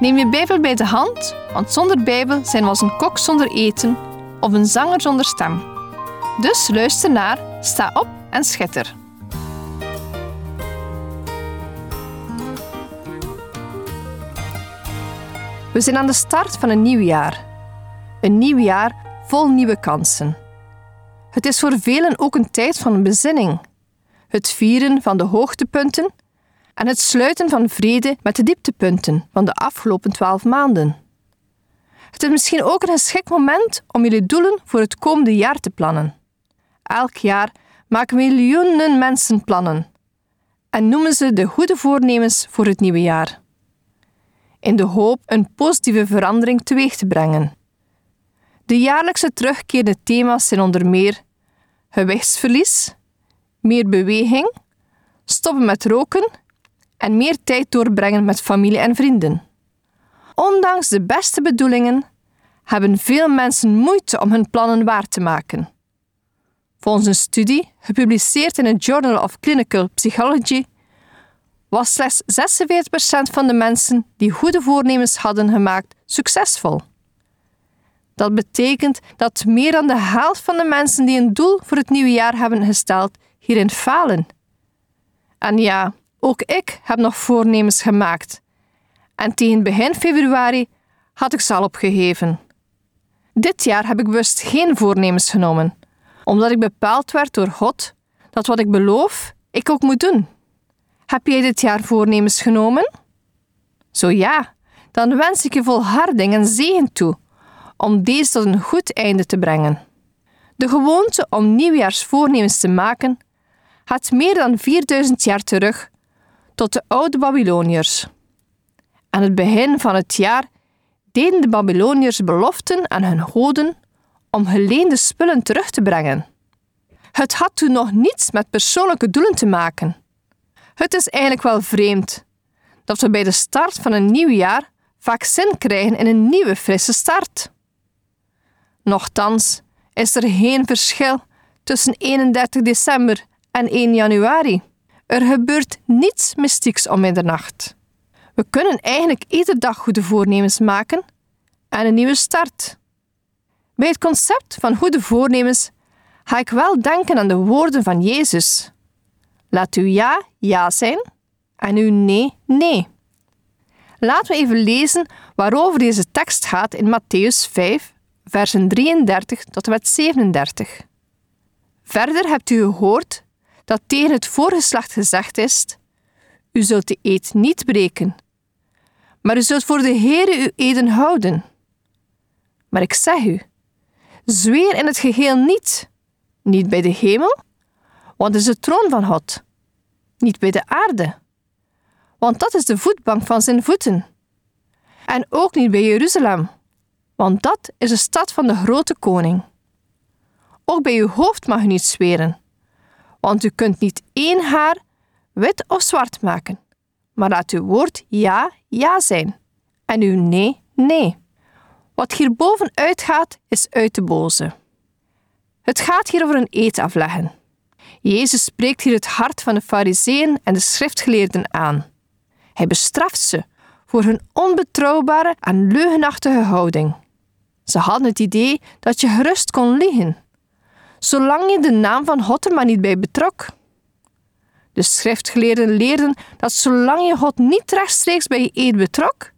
Neem je Bijbel bij de hand, want zonder Bijbel zijn we als een kok zonder eten of een zanger zonder stem. Dus luister naar, sta op en schitter. We zijn aan de start van een nieuw jaar. Een nieuw jaar vol nieuwe kansen. Het is voor velen ook een tijd van bezinning. Het vieren van de hoogtepunten en het sluiten van vrede met de dieptepunten van de afgelopen twaalf maanden. Het is misschien ook een geschikt moment om jullie doelen voor het komende jaar te plannen. Elk jaar maken miljoenen mensen plannen en noemen ze de goede voornemens voor het nieuwe jaar. In de hoop een positieve verandering teweeg te brengen. De jaarlijkse terugkerende thema's zijn onder meer gewichtsverlies, meer beweging, stoppen met roken en meer tijd doorbrengen met familie en vrienden. Ondanks de beste bedoelingen hebben veel mensen moeite om hun plannen waar te maken. Volgens een studie, gepubliceerd in het Journal of Clinical Psychology, was slechts 46% van de mensen die goede voornemens hadden gemaakt succesvol. Dat betekent dat meer dan de helft van de mensen die een doel voor het nieuwe jaar hebben gesteld, hierin falen. En ja, ook ik heb nog voornemens gemaakt. En tegen begin februari had ik ze al opgegeven. Dit jaar heb ik bewust geen voornemens genomen, omdat ik bepaald werd door God dat wat ik beloof, ik ook moet doen. Heb jij dit jaar voornemens genomen? Zo ja, dan wens ik je volharding en zegen toe om deze tot een goed einde te brengen. De gewoonte om nieuwjaarsvoornemens te maken gaat meer dan 4000 jaar terug tot de oude Babyloniërs. Aan het begin van het jaar deden de Babyloniërs beloften aan hun goden om geleende spullen terug te brengen. Het had toen nog niets met persoonlijke doelen te maken. Het is eigenlijk wel vreemd dat we bij de start van een nieuw jaar vaak zin krijgen in een nieuwe frisse start. Nochtans is er geen verschil tussen 31 december en 1 januari. Er gebeurt niets mystieks om middernacht. We kunnen eigenlijk iedere dag goede voornemens maken en een nieuwe start. Bij het concept van goede voornemens ga ik wel denken aan de woorden van Jezus. Laat uw ja ja zijn en uw nee nee. Laten we even lezen waarover deze tekst gaat in Matthäus 5, versen 33 tot en met 37. Verder hebt u gehoord dat tegen het voorgeslacht gezegd is: U zult de eed niet breken, maar u zult voor de Heere uw eden houden. Maar ik zeg u, zweer in het geheel niet, niet bij de hemel, want is de troon van God, niet bij de aarde, want dat is de voetbank van zijn voeten, en ook niet bij Jeruzalem, want dat is de stad van de grote koning. Ook bij uw hoofd mag u niet zweren, want u kunt niet één haar wit of zwart maken, maar laat uw woord ja, ja zijn en uw nee, nee. Wat hierboven uitgaat, is uit de boze. Het gaat hier over een eed afleggen. Jezus spreekt hier het hart van de fariseeën en de schriftgeleerden aan. Hij bestraft ze voor hun onbetrouwbare en leugenachtige houding. Ze hadden het idee dat je gerust kon liegen zolang je de naam van God er maar niet bij betrok. De schriftgeleerden leerden dat zolang je God niet rechtstreeks bij je eed betrok,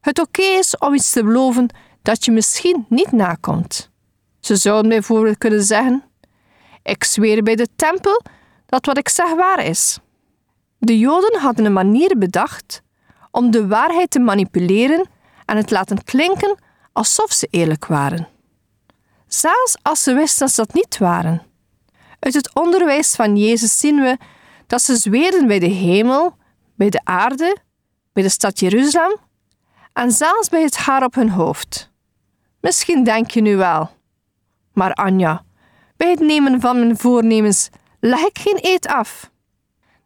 het oké is om iets te beloven dat je misschien niet nakomt. Ze zouden bijvoorbeeld kunnen zeggen: Ik zweer bij de tempel dat wat ik zeg waar is. De Joden hadden een manier bedacht om de waarheid te manipuleren en het laten klinken alsof ze eerlijk waren zelfs als ze wisten dat ze dat niet waren. Uit het onderwijs van Jezus zien we dat ze zweerden bij de hemel, bij de aarde, bij de stad Jeruzalem en zelfs bij het haar op hun hoofd. Misschien denk je nu wel. Maar Anja, bij het nemen van mijn voornemens leg ik geen eed af.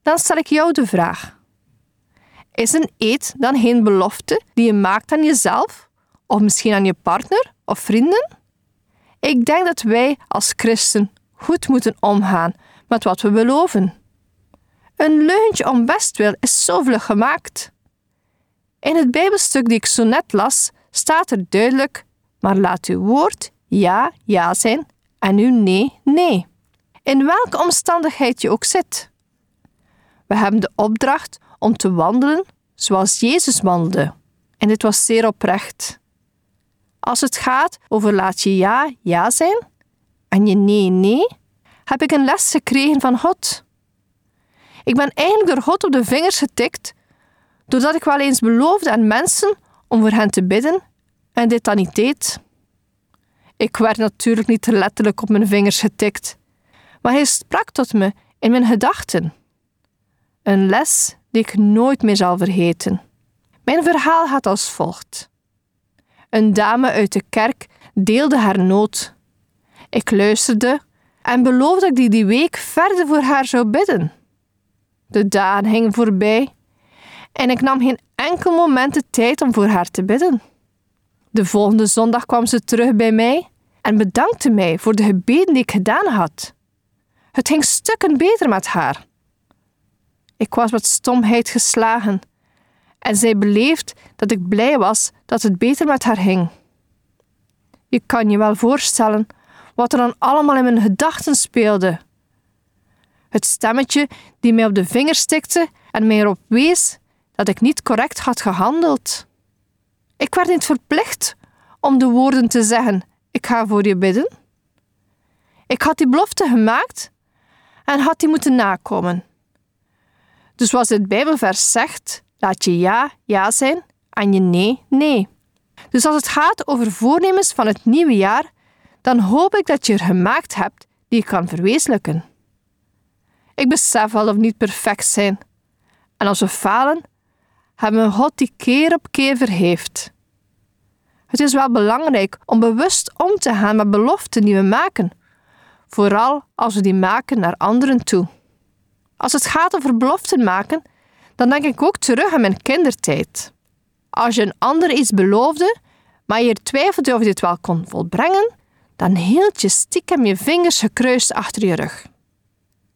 Dan stel ik jou de vraag: Is een eed dan geen belofte die je maakt aan jezelf, of misschien aan je partner of vrienden? Ik denk dat wij als christen goed moeten omgaan met wat we beloven. Een leugentje om bestwil is zo vlug gemaakt. In het Bijbelstuk die ik zo net las, staat er duidelijk: maar laat uw woord ja, ja zijn en uw nee, nee. In welke omstandigheid je ook zit. We hebben de opdracht om te wandelen zoals Jezus wandelde. En dit was zeer oprecht. Als het gaat over laat je ja, ja zijn en je nee, nee, heb ik een les gekregen van God. Ik ben eigenlijk door God op de vingers getikt, doordat ik wel eens beloofde aan mensen om voor hen te bidden en dit dan niet deed. Ik werd natuurlijk niet letterlijk op mijn vingers getikt, maar hij sprak tot me in mijn gedachten. Een les die ik nooit meer zal vergeten. Mijn verhaal gaat als volgt. Een dame uit de kerk deelde haar nood. Ik luisterde en beloofde dat ik die, week verder voor haar zou bidden. De dagen gingen voorbij en ik nam geen enkel moment de tijd om voor haar te bidden. De volgende zondag kwam ze terug bij mij en bedankte mij voor de gebeden die ik gedaan had. Het ging stukken beter met haar. Ik was met stomheid geslagen en zij beleefd dat ik blij was dat het beter met haar ging. Je kan je wel voorstellen wat er dan allemaal in mijn gedachten speelde. Het stemmetje die mij op de vinger stikte en mij erop wees dat ik niet correct had gehandeld. Ik werd niet verplicht om de woorden te zeggen: Ik ga voor je bidden. Ik had die belofte gemaakt en had die moeten nakomen. Dus zoals het Bijbelvers zegt, laat je ja ja zijn en je nee nee. Dus als het gaat over voornemens van het nieuwe jaar, dan hoop ik dat je er gemaakt hebt die je kan verwezenlijken. Ik besef wel of niet perfect zijn. En als we falen, hebben we God die keer op keer verheeft. Het is wel belangrijk om bewust om te gaan met beloften die we maken, vooral als we die maken naar anderen toe. Als het gaat over beloften maken, dan denk ik ook terug aan mijn kindertijd. Als je een ander iets beloofde, maar je twijfelde of je dit wel kon volbrengen, dan hield je stiekem je vingers gekruist achter je rug.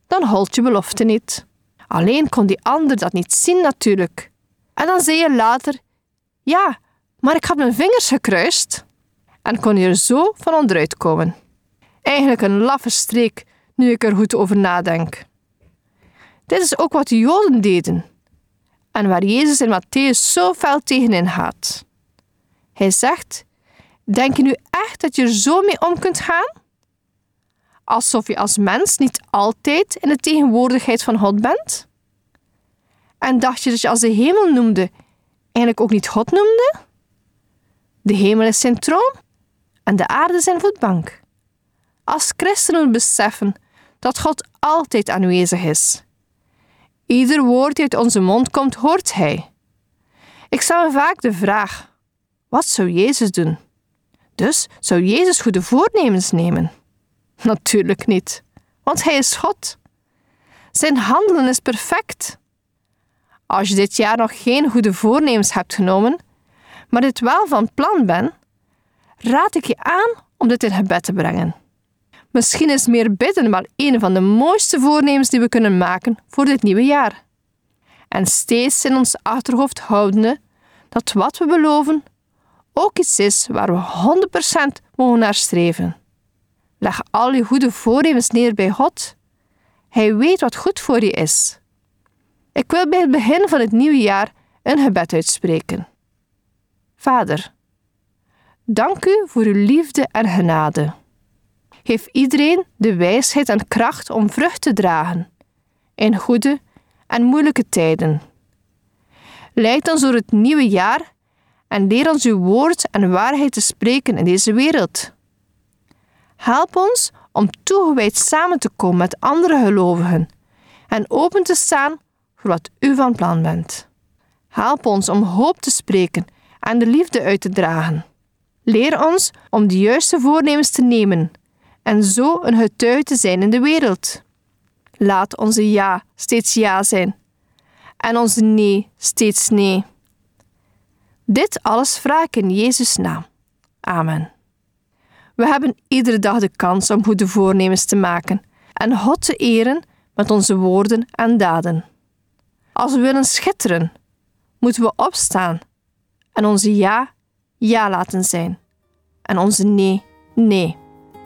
Dan holt je belofte niet. Alleen kon die ander dat niet zien natuurlijk. En dan zei je later: Ja, maar ik had mijn vingers gekruist. En kon je er zo van onderuit komen. Eigenlijk een laffe streek, nu ik er goed over nadenk. Dit is ook wat de Joden deden. En waar Jezus in Matthäus zo fel tegenin gaat. Hij zegt: Denk je nu echt dat je er zo mee om kunt gaan? Alsof je als mens niet altijd in de tegenwoordigheid van God bent? En dacht je dat je als de hemel noemde, eigenlijk ook niet God noemde? De hemel is zijn troon en de aarde zijn voetbank. Als christenen beseffen dat God altijd aanwezig is. Ieder woord die uit onze mond komt, hoort Hij. Ik stel me vaak de vraag: wat zou Jezus doen? Dus zou Jezus goede voornemens nemen? Natuurlijk niet, want Hij is God. Zijn handelen is perfect. Als je dit jaar nog geen goede voornemens hebt genomen, maar dit wel van plan bent, raad ik je aan om dit in gebed te brengen. Misschien is meer bidden wel een van de mooiste voornemens die we kunnen maken voor dit nieuwe jaar. En steeds in ons achterhoofd houdende dat wat we beloven ook iets is waar we 100% mogen naar streven. Leg al je goede voornemens neer bij God. Hij weet wat goed voor je is. Ik wil bij het begin van het nieuwe jaar een gebed uitspreken. Vader, dank u voor uw liefde en genade. Geef iedereen de wijsheid en kracht om vrucht te dragen in goede en moeilijke tijden. Leid ons door het nieuwe jaar en leer ons uw woord en waarheid te spreken in deze wereld. Help ons om toegewijd samen te komen met andere gelovigen en open te staan voor wat u van plan bent. Help ons om hoop te spreken en de liefde uit te dragen. Leer ons om de juiste voornemens te nemen en zo een getuige te zijn in de wereld. Laat onze ja steeds ja zijn en onze nee steeds nee. Dit alles vraag ik in Jezus' naam. Amen. We hebben iedere dag de kans om goede voornemens te maken en God te eren met onze woorden en daden. Als we willen schitteren, moeten we opstaan en onze ja ja laten zijn en onze nee nee.